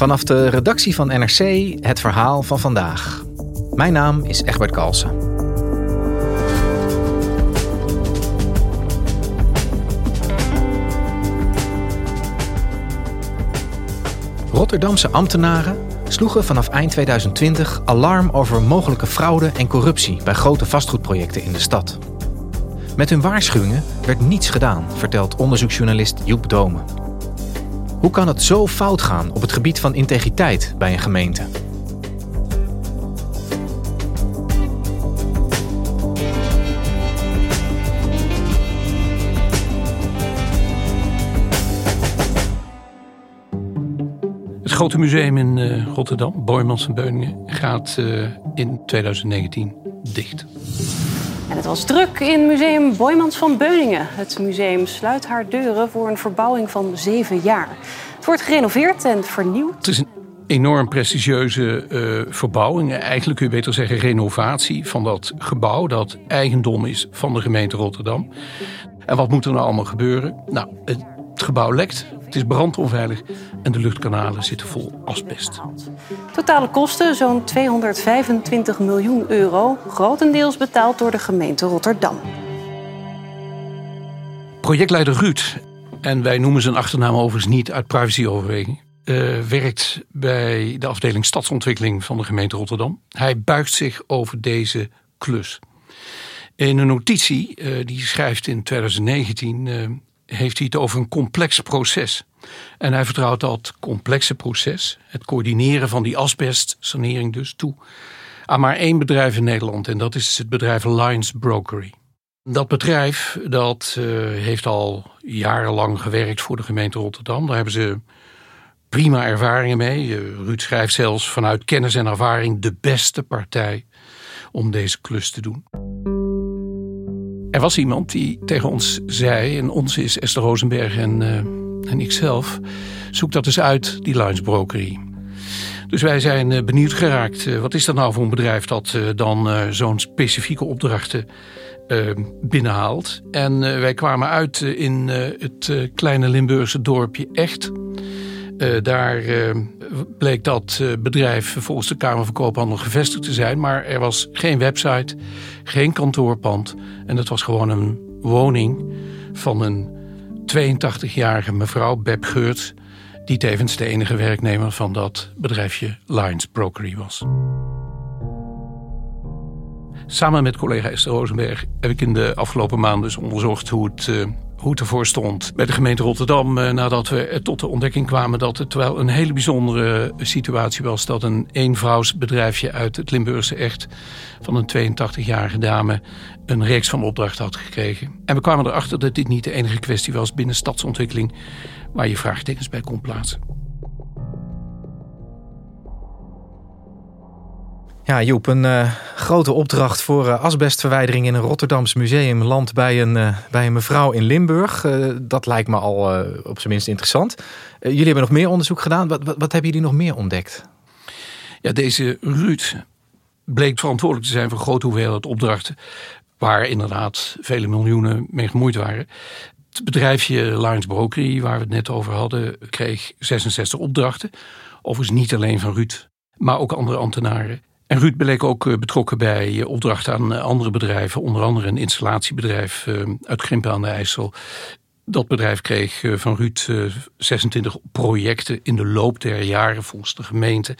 Vanaf de redactie van NRC het verhaal van vandaag. Mijn naam is Egbert Kalsen. Rotterdamse ambtenaren sloegen vanaf eind 2020 alarm over mogelijke fraude en corruptie bij grote vastgoedprojecten in de stad. Met hun waarschuwingen werd niets gedaan, vertelt onderzoeksjournalist Joep Domen. Hoe kan het zo fout gaan op het gebied van integriteit bij een gemeente? Het grote museum in uh, Rotterdam, Boijmans en Beuningen, gaat uh, in 2019 dicht. Het was druk in museum Boijmans van Beuningen. Het museum sluit haar deuren voor een verbouwing van zeven jaar. Het wordt gerenoveerd en vernieuwd. Het is een enorm prestigieuze uh, verbouwing. Eigenlijk kun je beter zeggen renovatie van dat gebouw... dat eigendom is van de gemeente Rotterdam. En wat moet er nou allemaal gebeuren? Nou, gebouw lekt, het is brandonveilig en de luchtkanalen zitten vol asbest. Totale kosten zo'n 225 miljoen euro, grotendeels betaald door de gemeente Rotterdam. Projectleider Ruud, en wij noemen zijn achternaam overigens niet uit privacyoverweging, uh, werkt bij de afdeling stadsontwikkeling van de gemeente Rotterdam. Hij buigt zich over deze klus. In een notitie uh, die schrijft in 2019 uh, heeft hij het over een complex proces. En hij vertrouwt dat complexe proces, het coördineren van die asbestsanering dus, toe aan maar één bedrijf in Nederland. En dat is het bedrijf Alliance Brokery. Dat bedrijf dat, uh, heeft al jarenlang gewerkt voor de gemeente Rotterdam. Daar hebben ze prima ervaringen mee. Uh, Ruud schrijft zelfs vanuit kennis en ervaring de beste partij om deze klus te doen. Er was iemand die tegen ons zei, en ons is Esther Rosenberg en, uh, en ikzelf, zoek dat eens uit, die Lines Brokery. Dus wij zijn uh, benieuwd geraakt. Uh, wat is dat nou voor een bedrijf dat dan zo'n specifieke opdrachten binnenhaalt? En wij kwamen uit in het kleine Limburgse dorpje Echt. Daar bleek dat bedrijf volgens de Kamer van Koophandel gevestigd te zijn. Maar er was geen website, geen kantoorpand. En dat was gewoon een woning van een 82-jarige mevrouw, Beb Geurt... die tevens de enige werknemer van dat bedrijfje Lines Brokery was. Samen met collega Esther Rosenberg heb ik in de afgelopen maanden dus onderzocht hoe het... Hoe het ervoor stond bij de gemeente Rotterdam... nadat we tot de ontdekking kwamen dat het wel een hele bijzondere situatie was... dat een eenvrouwsbedrijfje uit het Limburgse Echt... van een 82-jarige dame een reeks van opdrachten had gekregen. En we kwamen erachter dat dit niet de enige kwestie was binnen stadsontwikkeling... waar je vraagtekens bij kon plaatsen. Ja, Joep, een uh, grote opdracht voor uh, asbestverwijdering in een Rotterdams museum landt bij een, uh, bij een mevrouw in Limburg. dat lijkt me al op zijn minst interessant. jullie hebben nog meer onderzoek gedaan. Wat, wat, wat hebben jullie nog meer ontdekt? Ja, deze Ruud bleek verantwoordelijk te zijn voor grote hoeveelheid opdrachten. Waar inderdaad vele miljoenen mee gemoeid waren. Het bedrijfje Lions Brokery, waar we het net over hadden, kreeg 66 opdrachten. Overigens niet alleen van Ruud, maar ook andere ambtenaren. En Ruud bleek ook betrokken bij opdrachten aan andere bedrijven. Onder andere een installatiebedrijf uit Grimpen aan de IJssel. Dat bedrijf kreeg van Ruud 26 projecten in de loop der jaren volgens de gemeente.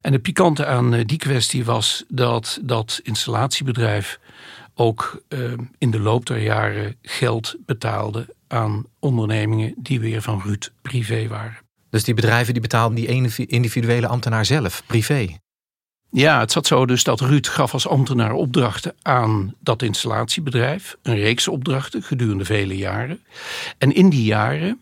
En het pikante aan eh, die kwestie was dat dat installatiebedrijf ook in de loop der jaren geld betaalde aan ondernemingen die weer van Ruud privé waren. Dus die bedrijven die betaalden die individuele ambtenaar zelf, privé? Ja, het zat zo dus dat Ruud gaf als ambtenaar opdrachten aan dat installatiebedrijf. Een reeks opdrachten gedurende vele jaren. En in die jaren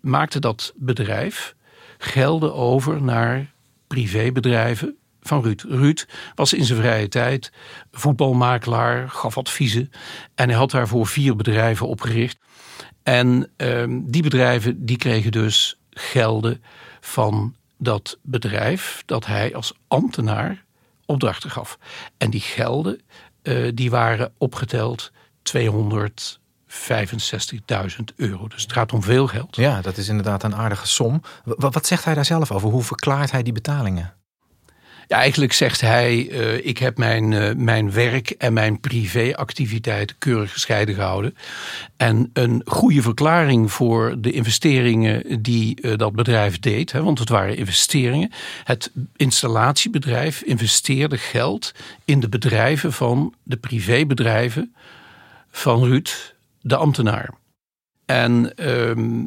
maakte dat bedrijf gelden over naar privébedrijven van Ruud. Ruud was in zijn vrije tijd voetbalmakelaar, gaf adviezen. En hij had daarvoor vier bedrijven opgericht. En ehm, die bedrijven die kregen dus gelden van dat bedrijf dat hij als ambtenaar opdrachten gaf. En die gelden uh, die waren opgeteld 265.000 euro. Dus het gaat om veel geld. Ja, dat is inderdaad een aardige som. Wat zegt hij daar zelf over? Hoe verklaart hij die betalingen? Eigenlijk zegt hij: uh, ik heb mijn, uh, mijn werk en mijn privéactiviteiten keurig gescheiden gehouden. En een goede verklaring voor de investeringen die uh, dat bedrijf deed, hè, want het waren investeringen. Het installatiebedrijf investeerde geld in de bedrijven van de privébedrijven van Ruud, de ambtenaar. En ehm,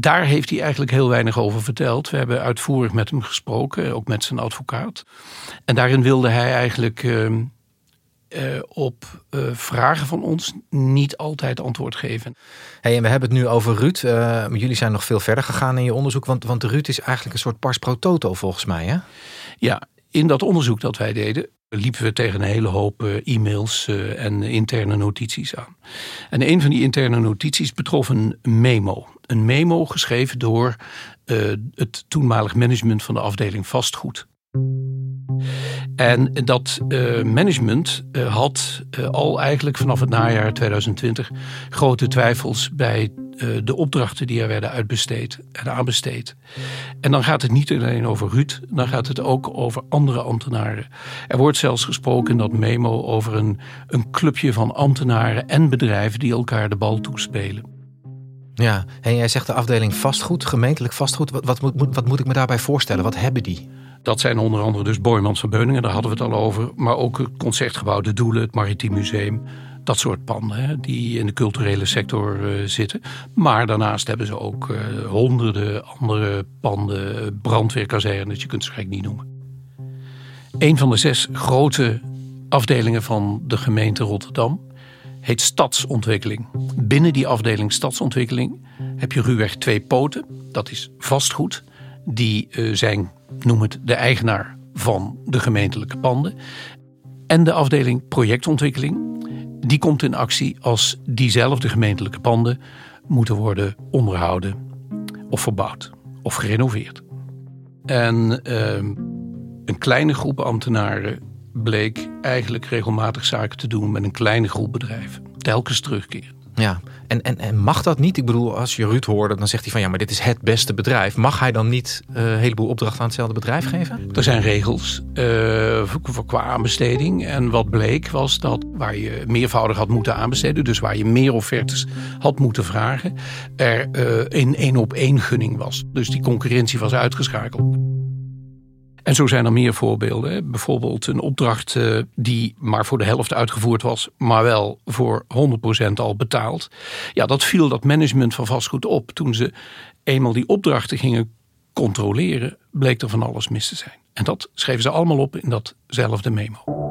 daar heeft hij eigenlijk heel weinig over verteld. We hebben uitvoerig met hem gesproken, ook met zijn advocaat. En daarin wilde hij eigenlijk uh, uh, op uh, vragen van ons niet altijd antwoord geven. Hey, en we hebben het nu over Ruud. maar jullie zijn nog veel verder gegaan in je onderzoek. Want, want Ruud is eigenlijk een soort pars pro toto volgens mij, hè? Ja, in dat onderzoek dat wij deden liepen we tegen een hele hoop e-mails en interne notities aan. En een van die interne notities betrof een memo een memo geschreven door uh, het toenmalig management van de afdeling vastgoed. En dat uh, management uh, had al eigenlijk vanaf het najaar 2020 grote twijfels bij de opdrachten die er werden uitbesteed en aanbesteed. En dan gaat het niet alleen over Ruud, dan gaat het ook over andere ambtenaren. Er wordt zelfs gesproken in dat memo over een, een clubje van ambtenaren en bedrijven die elkaar de bal toespelen. Ja, en jij zegt de afdeling vastgoed, gemeentelijk vastgoed. Wat, wat, moet, wat moet ik me daarbij voorstellen? Wat hebben die? Dat zijn onder andere dus Boymans van Beuningen, daar hadden we het al over. Maar ook het Concertgebouw De Doelen, het Maritiem Museum. Dat soort panden hè, die in de culturele sector uh, zitten. Maar daarnaast hebben ze ook uh, honderden andere panden, brandweerkazernes, je kunt ze niet noemen. Een van de zes grote afdelingen van de gemeente Rotterdam heet stadsontwikkeling. Binnen die afdeling stadsontwikkeling heb je ruwweg twee poten. Dat is vastgoed. Die uh, zijn, noem het, de eigenaar van de gemeentelijke panden. En de afdeling projectontwikkeling. Die komt in actie als diezelfde gemeentelijke panden moeten worden onderhouden of verbouwd of gerenoveerd. En uh, een kleine groep ambtenaren bleek eigenlijk regelmatig zaken te doen met een kleine groep bedrijven. Telkens terugkeren. Ja, en, en, en mag dat niet? Ik bedoel, als je Ruud hoorde, dan zegt hij van ja, maar dit is het beste bedrijf. Mag hij dan niet uh, een heleboel opdrachten aan hetzelfde bedrijf geven? Er zijn regels uh, voor, qua aanbesteding. En wat bleek was dat waar je meervoudig had moeten aanbesteden, dus waar je meer offertes had moeten vragen, er uh, een één op één gunning was. Dus die concurrentie was uitgeschakeld. En zo zijn er meer voorbeelden. Bijvoorbeeld een opdracht uh, die maar voor de helft uitgevoerd was, maar wel voor 100% al betaald. Ja, dat viel dat management van vastgoed op. Toen ze eenmaal die opdrachten gingen controleren, bleek er van alles mis te zijn. En dat schreven ze allemaal op in datzelfde memo.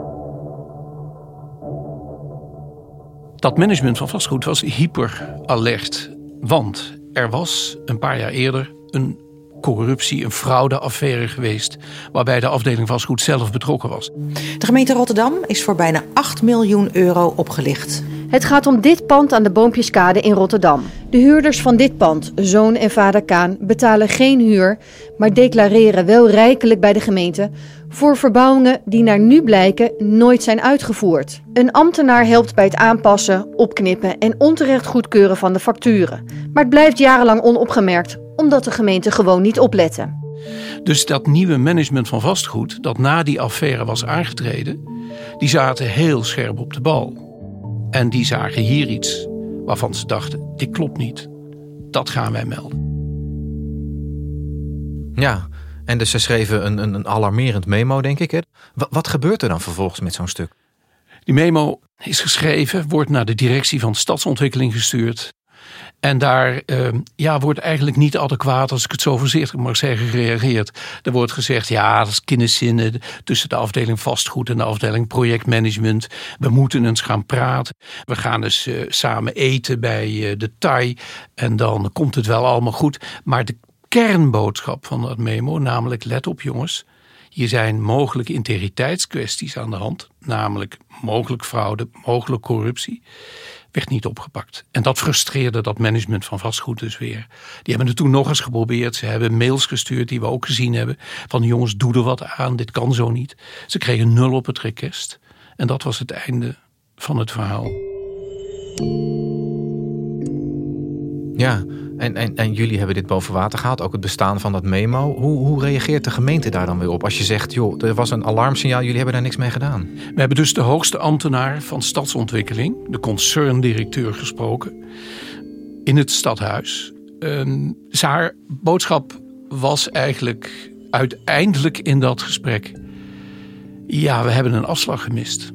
Dat management van vastgoed was hyper alert, want er was een paar jaar eerder een corruptie, een fraudeaffaire geweest. Waarbij de afdeling vastgoed zelf betrokken was. De gemeente Rotterdam is voor bijna 8 miljoen euro opgelicht. Het gaat om dit pand aan de Boompjeskade in Rotterdam. De huurders van dit pand, zoon en vader Kaan, betalen geen huur, maar declareren wel rijkelijk bij de gemeente voor verbouwingen die naar nu blijken nooit zijn uitgevoerd. Een ambtenaar helpt bij het aanpassen, opknippen en onterecht goedkeuren van de facturen. Maar het blijft jarenlang onopgemerkt, omdat de gemeente gewoon niet opletten. Dus dat nieuwe management van vastgoed, dat na die affaire was aangetreden, die zaten heel scherp op de bal. En die zagen hier iets waarvan ze dachten: dit klopt niet. Dat gaan wij melden. Ja, En dus ze schreven een, een, een alarmerend memo, denk ik. Wat, gebeurt er dan vervolgens met zo'n stuk? Die memo is geschreven, wordt naar de directie van stadsontwikkeling gestuurd. En daar uh, ja, wordt eigenlijk niet adequaat, als ik het zo voorzichtig mag zeggen, gereageerd. Er wordt gezegd, ja, dat is kinderzinnen tussen de afdeling vastgoed en de afdeling projectmanagement. We moeten eens gaan praten. We gaan eens uh, samen eten bij uh, de Thai. En dan komt het wel allemaal goed. Maar de kernboodschap van dat memo, namelijk let op jongens. Hier zijn mogelijke integriteitskwesties aan de hand, namelijk mogelijk fraude, mogelijk corruptie werd niet opgepakt. En dat frustreerde dat management van vastgoed dus weer. Die hebben het toen nog eens geprobeerd. Ze hebben mails gestuurd die we ook gezien hebben. Van jongens, doe er wat aan, dit kan zo niet. Ze kregen nul op het request. En dat was het einde van het verhaal. Ja, en, en, jullie hebben dit boven water gehaald, ook het bestaan van dat memo. Hoe, hoe reageert de gemeente daar dan weer op? Als je zegt, joh, er was een alarmsignaal, jullie hebben daar niks mee gedaan. We hebben dus de hoogste ambtenaar van stadsontwikkeling, de concerndirecteur, gesproken. In het stadhuis. Um, haar boodschap was eigenlijk uiteindelijk in dat gesprek. Ja, we hebben een afslag gemist.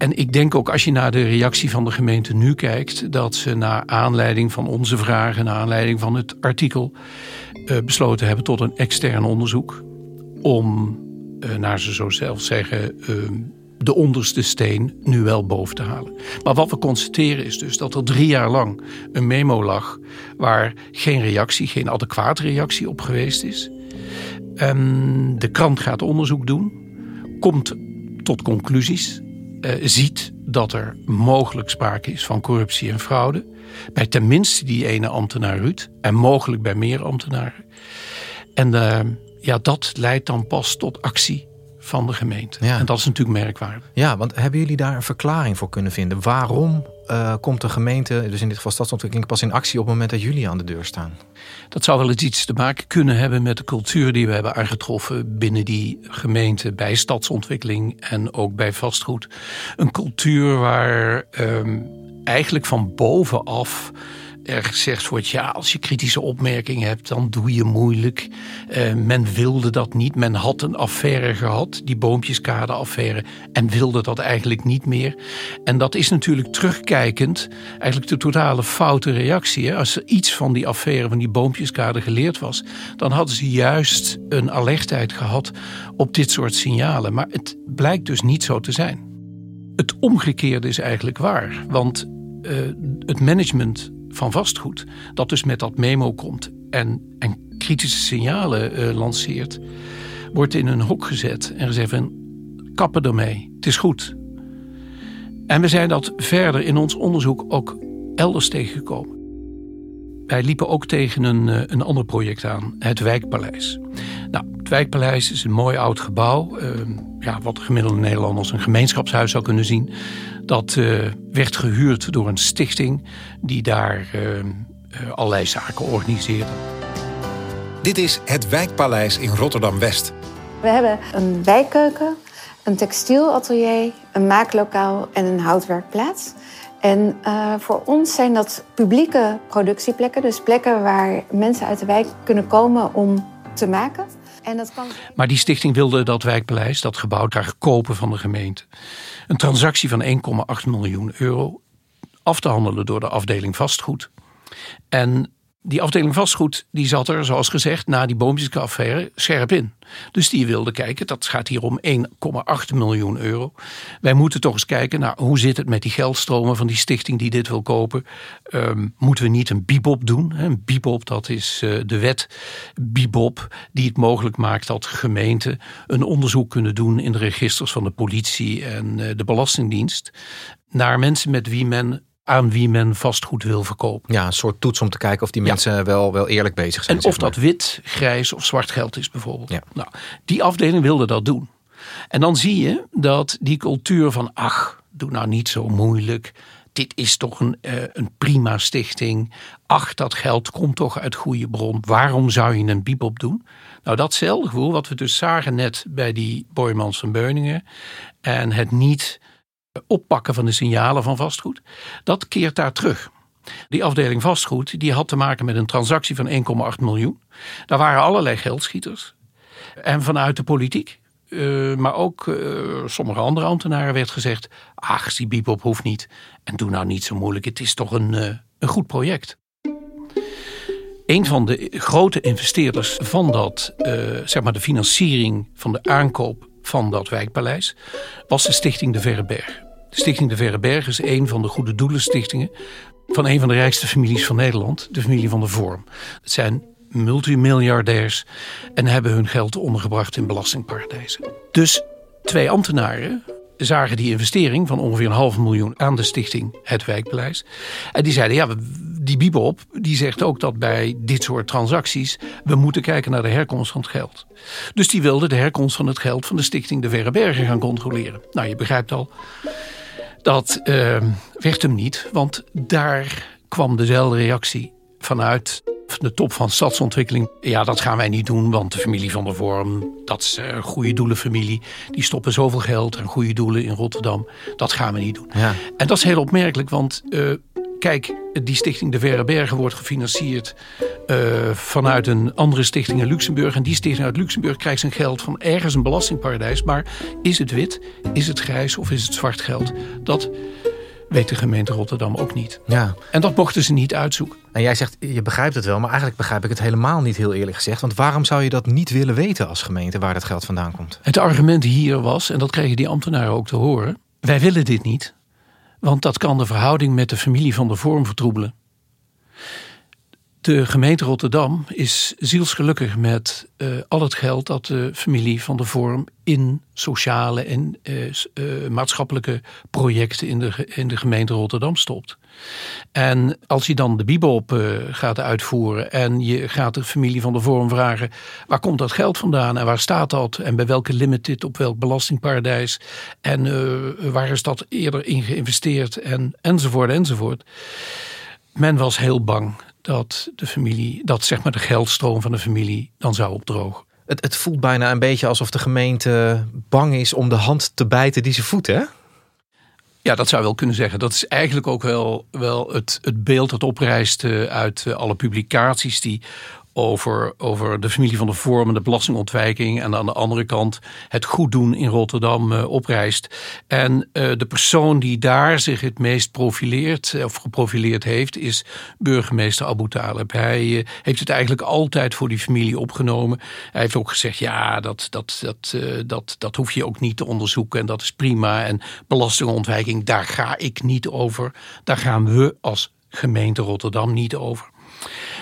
En ik denk ook als je naar de reactie van de gemeente nu kijkt, dat ze naar aanleiding van onze vragen, naar aanleiding van het artikel, uh, besloten hebben tot een extern onderzoek. Om, uh, naar ze zo zelf zeggen, uh, de onderste steen nu wel boven te halen. Maar wat we constateren is dus dat er drie jaar lang een memo lag waar geen reactie, geen adequate reactie op geweest is. Um, de krant gaat onderzoek doen, komt tot conclusies uh, ziet dat er mogelijk sprake is van corruptie en fraude. Bij tenminste die ene ambtenaar Ruud en mogelijk bij meer ambtenaren. En uh, ja, dat leidt dan pas tot actie van de gemeente. Ja. En dat is natuurlijk merkwaardig. Ja, want hebben jullie daar een verklaring voor kunnen vinden? Waarom uh, komt de gemeente, dus in dit geval stadsontwikkeling, pas in actie op het moment dat jullie aan de deur staan? Dat zou wel eens iets te maken kunnen hebben met de cultuur die we hebben aangetroffen binnen die gemeente bij stadsontwikkeling en ook bij vastgoed. Een cultuur waar um, eigenlijk van bovenaf er gezegd wordt: ja, als je kritische opmerkingen hebt, dan doe je moeilijk. Uh, men wilde dat niet. Men had een affaire gehad, die boompjeskade-affaire, en wilde dat eigenlijk niet meer. En dat is natuurlijk terugkijkend, eigenlijk de totale foute reactie. Hè? Als er iets van die affaire, van die boompjeskade geleerd was, dan hadden ze juist een alertheid gehad op dit soort signalen. Maar het blijkt dus niet zo te zijn. Het omgekeerde is eigenlijk waar, want uh, het management van vastgoed, dat dus met dat memo komt en, kritische signalen uh, lanceert, wordt in een hok gezet en gezegd van kappen ermee, het is goed. En we zijn dat verder in ons onderzoek ook elders tegengekomen. Wij liepen ook tegen een, uh, een ander project aan, het Wijkpaleis. Nou, het Wijkpaleis is een mooi oud gebouw, uh, ja, wat gemiddelde Nederlanders een gemeenschapshuis zou kunnen zien. Dat uh, werd gehuurd door een stichting die daar uh, uh, allerlei zaken organiseerde. Dit is het Wijkpaleis in Rotterdam-West. We hebben een wijkkeuken, een textielatelier, een maaklokaal en een houtwerkplaats. En uh, voor ons zijn dat publieke productieplekken. Dus plekken waar mensen uit de wijk kunnen komen om te maken. Maar die stichting wilde dat wijkpaleis, dat gebouw, graag kopen van de gemeente. Een transactie van 1,8 miljoen euro af te handelen door de afdeling vastgoed. En die afdeling vastgoed die zat er, zoals gezegd, na die boompjesaffaire scherp in. Dus die wilde kijken, dat gaat hier om 1,8 miljoen euro. Wij moeten toch eens kijken naar hoe zit het met die geldstromen van die stichting die dit wil kopen. Um, moeten we niet een bibop doen? Een bibop, dat is uh, de wet bibop die het mogelijk maakt dat gemeenten een onderzoek kunnen doen in de registers van de politie en uh, de Belastingdienst. Naar mensen met wie men aan wie men vastgoed wil verkopen. Ja, een soort toets om te kijken of die mensen ja. wel, wel eerlijk bezig zijn. En of dat wit, grijs of zwart geld is bijvoorbeeld. Ja. Nou, die afdeling wilde dat doen. En dan zie je dat die cultuur van ach, doe nou niet zo moeilijk. Dit is toch een, uh, een prima stichting. Ach, dat geld komt toch uit goede bron. Waarom zou je een biep op doen? Nou, datzelfde gevoel wat we dus zagen net bij die Boymans van Beuningen. En het niet oppakken van de signalen van vastgoed, dat keert daar terug. Die afdeling vastgoed die had te maken met een transactie van 1,8 miljoen. Daar waren allerlei geldschieters. En vanuit de politiek, uh, maar ook uh, sommige andere ambtenaren werd gezegd: ach, die Bibop hoeft niet. En doe nou niet zo moeilijk, het is toch een, uh, een goed project. Een van de grote investeerders van dat, zeg maar de financiering van de aankoop van dat wijkpaleis, was de Stichting De Verre Berg. De Stichting De Verre Berg is een van de goede doelenstichtingen van een van de rijkste families van Nederland, de familie van de Vorm. Het zijn multimiljardairs en hebben hun geld ondergebracht in belastingparadijzen. Dus twee ambtenaren zagen die investering van ongeveer een half miljoen aan de stichting Het Wijkpaleis. En die zeiden, ja, die Bibop die zegt ook dat bij dit soort transacties we moeten kijken naar de herkomst van het geld. Dus die wilden de herkomst van het geld van de stichting De Verre Bergen gaan controleren. Nou, je begrijpt al, dat uh, werd hem niet, want daar kwam dezelfde reactie vanuit de top van stadsontwikkeling. Ja, dat gaan wij niet doen, want de familie van der Vorm, dat is een goede doelenfamilie. Die stoppen zoveel geld en goede doelen in Rotterdam. Dat gaan we niet doen. Ja. En dat is heel opmerkelijk, want uh, kijk, die stichting De Verre Bergen wordt gefinancierd uh, vanuit een andere stichting in Luxemburg. En die stichting uit Luxemburg krijgt zijn geld van ergens een belastingparadijs. Maar is het wit, is het grijs of is het zwart geld? Dat weet de gemeente Rotterdam ook niet. Ja. En dat mochten ze niet uitzoeken. En jij zegt, je begrijpt het wel, maar eigenlijk begrijp ik het helemaal niet heel eerlijk gezegd. Want waarom zou je dat niet willen weten als gemeente waar dat geld vandaan komt? Het argument hier was, en dat kregen die ambtenaren ook te horen, wij willen dit niet. Want dat kan de verhouding met de familie van de vorm vertroebelen. De gemeente Rotterdam is zielsgelukkig met uh, al het geld dat de familie van de vorm in sociale en uh, uh, maatschappelijke projecten in de, in de gemeente Rotterdam stopt. En als je dan de Bibop gaat uitvoeren en je gaat de familie van de vorm vragen: waar komt dat geld vandaan en waar staat dat en bij welke limited op welk belastingparadijs en waar is dat eerder in geïnvesteerd en, enzovoort enzovoort. Men was heel bang dat de familie, dat zeg maar de geldstroom van de familie dan zou opdrogen. Het, het voelt bijna een beetje alsof de gemeente bang is om de hand te bijten die ze voedt, hè? Ja, dat zou je wel kunnen zeggen. Dat is eigenlijk ook wel, wel het, het beeld dat oprijst eh, uit eh, alle publicaties die over, over de familie van de vorm en de belastingontwijking. En aan de andere kant het goed doen in Rotterdam uh, oprijst. En uh, de persoon die daar zich het meest profileert of geprofileerd heeft, is burgemeester Abu Talib. Hij heeft het eigenlijk altijd voor die familie opgenomen. Hij heeft ook gezegd: ja, dat, dat, dat, dat, dat hoef je ook niet te onderzoeken en dat is prima. En belastingontwijking, daar ga ik niet over. Daar gaan we als gemeente Rotterdam niet over.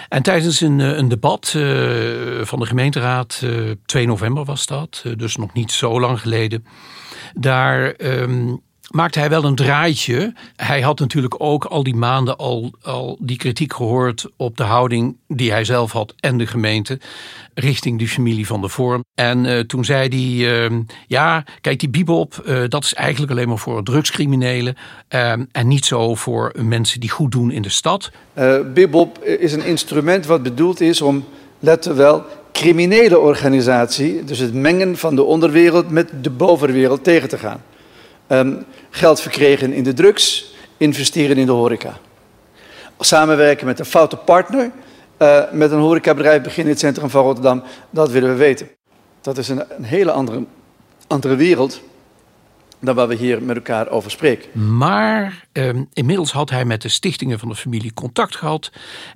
En tijdens een, eh, een debat uh, van de gemeenteraad, uh, 2 november was dat, dus nog niet zo lang geleden, daar um, maakte hij wel een draaitje. Hij had natuurlijk ook al die maanden al, al die kritiek gehoord op de houding die hij zelf had en de gemeente richting die familie van de vorm. En uh, toen zei hij, uh, ja, kijk die bibop, uh, dat is eigenlijk alleen maar voor drugscriminelen ehm, en niet zo voor mensen die goed doen in de stad. bibop is een instrument wat bedoeld is om, let wel, criminele organisatie, dus het mengen van de onderwereld met de bovenwereld tegen te gaan. Um, geld verkregen in de drugs, investeren in de horeca. Samenwerken met een foute partner, uh, met een horecabedrijf beginnen in het centrum van Rotterdam, dat willen we weten. Dat is een, een hele andere, andere wereld dan waar we hier met elkaar over spreken. Maar eh, inmiddels had hij met de stichtingen van de familie contact gehad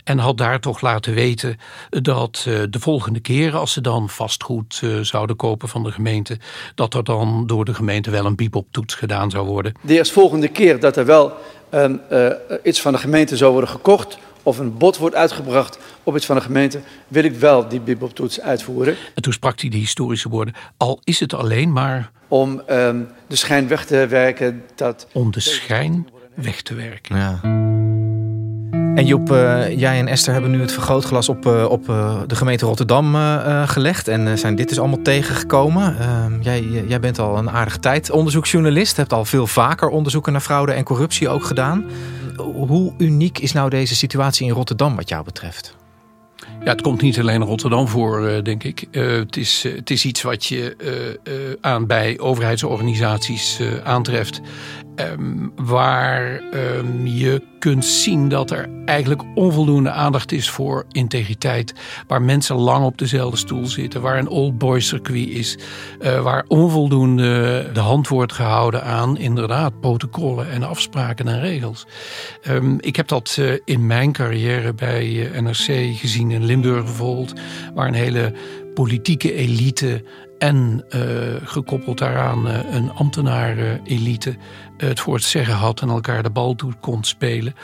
en had daar toch laten weten dat uh, de volgende keren als ze dan vastgoed uh, zouden kopen van de gemeente, dat er dan door de gemeente wel een biepoptoets gedaan zou worden. De eerstvolgende keer dat er wel ehm, eh, iets van de gemeente zou worden gekocht of een bod wordt uitgebracht op iets van de gemeente, wil ik wel die biboptoets uitvoeren. En toen sprak hij de historische woorden, al is het alleen maar om um, de schijn weg te werken. Dat om de schijn weg te werken. Ja. En Joep, uh, jij en Esther hebben nu het vergrootglas op, uh, op uh, de gemeente Rotterdam gelegd. En zijn dit dus allemaal tegengekomen. Ehm, jij, jij bent al een aardige tijd onderzoeksjournalist. Hebt al veel vaker onderzoeken naar fraude en corruptie ook gedaan. Hoe uniek is nou deze situatie in Rotterdam wat jou betreft? Ja, het komt niet alleen in Rotterdam voor, uh, denk ik. Uh, het, is, uh, het is iets wat je aan bij overheidsorganisaties aantreft. Ehm, waar ehm, je kunt zien dat er eigenlijk onvoldoende aandacht is voor integriteit. Waar mensen lang op dezelfde stoel zitten. Waar een old boys circuit is. Uh, waar onvoldoende de hand wordt gehouden aan inderdaad protocollen en afspraken en regels. Um, ik heb dat uh, in mijn carrière bij eh, NRC gezien in Limburg bijvoorbeeld. Waar een hele politieke elite en gekoppeld daaraan een ambtenarenelite uh, het voor het zeggen had en elkaar de bal toe kon spelen.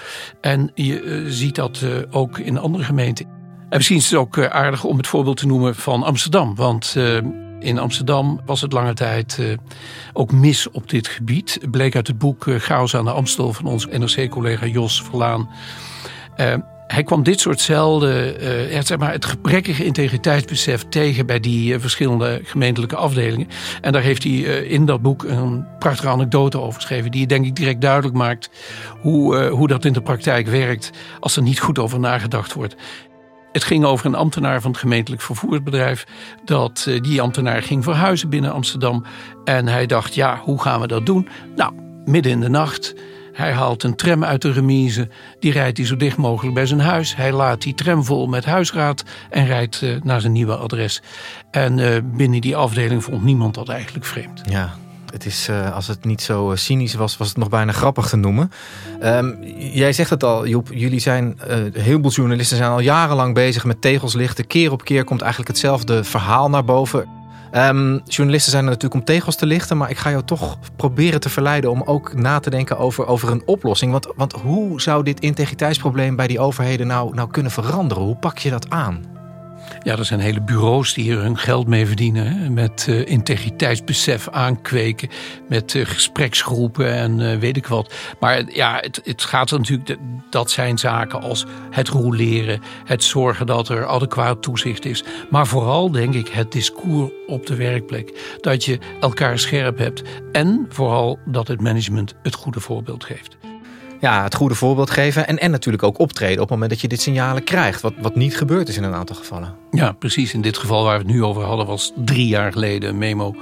En je ziet dat ook in andere gemeenten. En misschien is het ook aardig om het voorbeeld te noemen van Amsterdam. Want in Amsterdam was het lange tijd ook mis op dit gebied. Bleek uit het boek Chaos aan de Amstel van onze NRC-collega Jos Verlaan hij kwam dit soortzelfde, uh, zeg maar het gebrekkige integriteitsbesef tegen bij die uh, verschillende gemeentelijke afdelingen. En daar heeft hij uh, in dat boek een prachtige anekdote over geschreven, die denk ik direct duidelijk maakt hoe, hoe dat in de praktijk werkt als er niet goed over nagedacht wordt. Het ging over een ambtenaar van het gemeentelijk vervoersbedrijf. Dat die ambtenaar ging verhuizen binnen Amsterdam. En hij dacht, ja, hoe gaan we dat doen? Nou, midden in de nacht hij haalt een tram uit de remise, die rijdt hij zo dicht mogelijk bij zijn huis. Hij laat die tram vol met huisraad en rijdt uh, naar zijn nieuwe adres. En uh, binnen die afdeling vond niemand dat eigenlijk vreemd. Ja, het is, uh, als het niet zo cynisch was, was het nog bijna grappig te noemen. Um, jij zegt het al, Joep. Jullie zijn, uh, heel veel journalisten zijn al jarenlang bezig met tegels lichten. Keer op keer komt eigenlijk hetzelfde verhaal naar boven. Um, journalisten zijn er natuurlijk om tegels te lichten, maar ik ga jou toch proberen te verleiden om ook na te denken over, over een oplossing. Want, want hoe zou dit integriteitsprobleem bij die overheden nou, nou kunnen veranderen? Hoe pak je dat aan? Ja, er zijn hele bureaus die hier hun geld mee verdienen. Met uh, integriteitsbesef aankweken. Met uh, gespreksgroepen en uh, weet ik wat. Maar ja, het, het gaat er natuurlijk. Dat zijn zaken als het roleren. Het zorgen dat er adequaat toezicht is. Maar vooral denk ik het discours op de werkplek. Dat je elkaar scherp hebt. En vooral dat het management het goede voorbeeld geeft ja, het goede voorbeeld geven. En, en natuurlijk ook optreden op het moment dat je dit signalen krijgt. Wat, wat niet gebeurd is in een aantal gevallen. Ja, precies. In dit geval waar we het nu over hadden was drie jaar geleden een memo.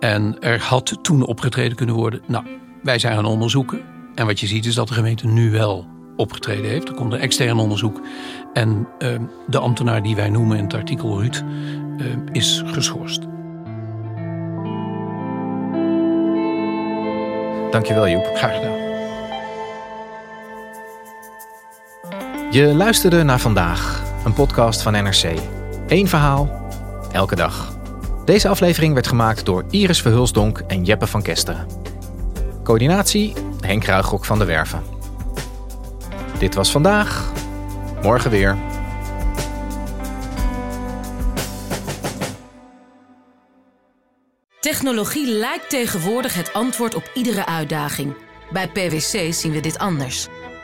En er had toen opgetreden kunnen worden. Nou, wij zijn gaan onderzoeken. En wat je ziet is dat de gemeente nu wel opgetreden heeft. Er komt een extern onderzoek. En uh, de ambtenaar die wij noemen in het artikel Ruud uh, is geschorst. Dankjewel Joep. Graag gedaan. Je luisterde naar vandaag, een podcast van NRC. Eén verhaal, elke dag. Deze aflevering werd gemaakt door Iris Verhulsdonk en Jeppe van Kesteren. Coördinatie Henk Ruigrok van de Werven. Dit was vandaag, morgen weer. Technologie lijkt tegenwoordig het antwoord op iedere uitdaging. Bij PwC zien we dit anders.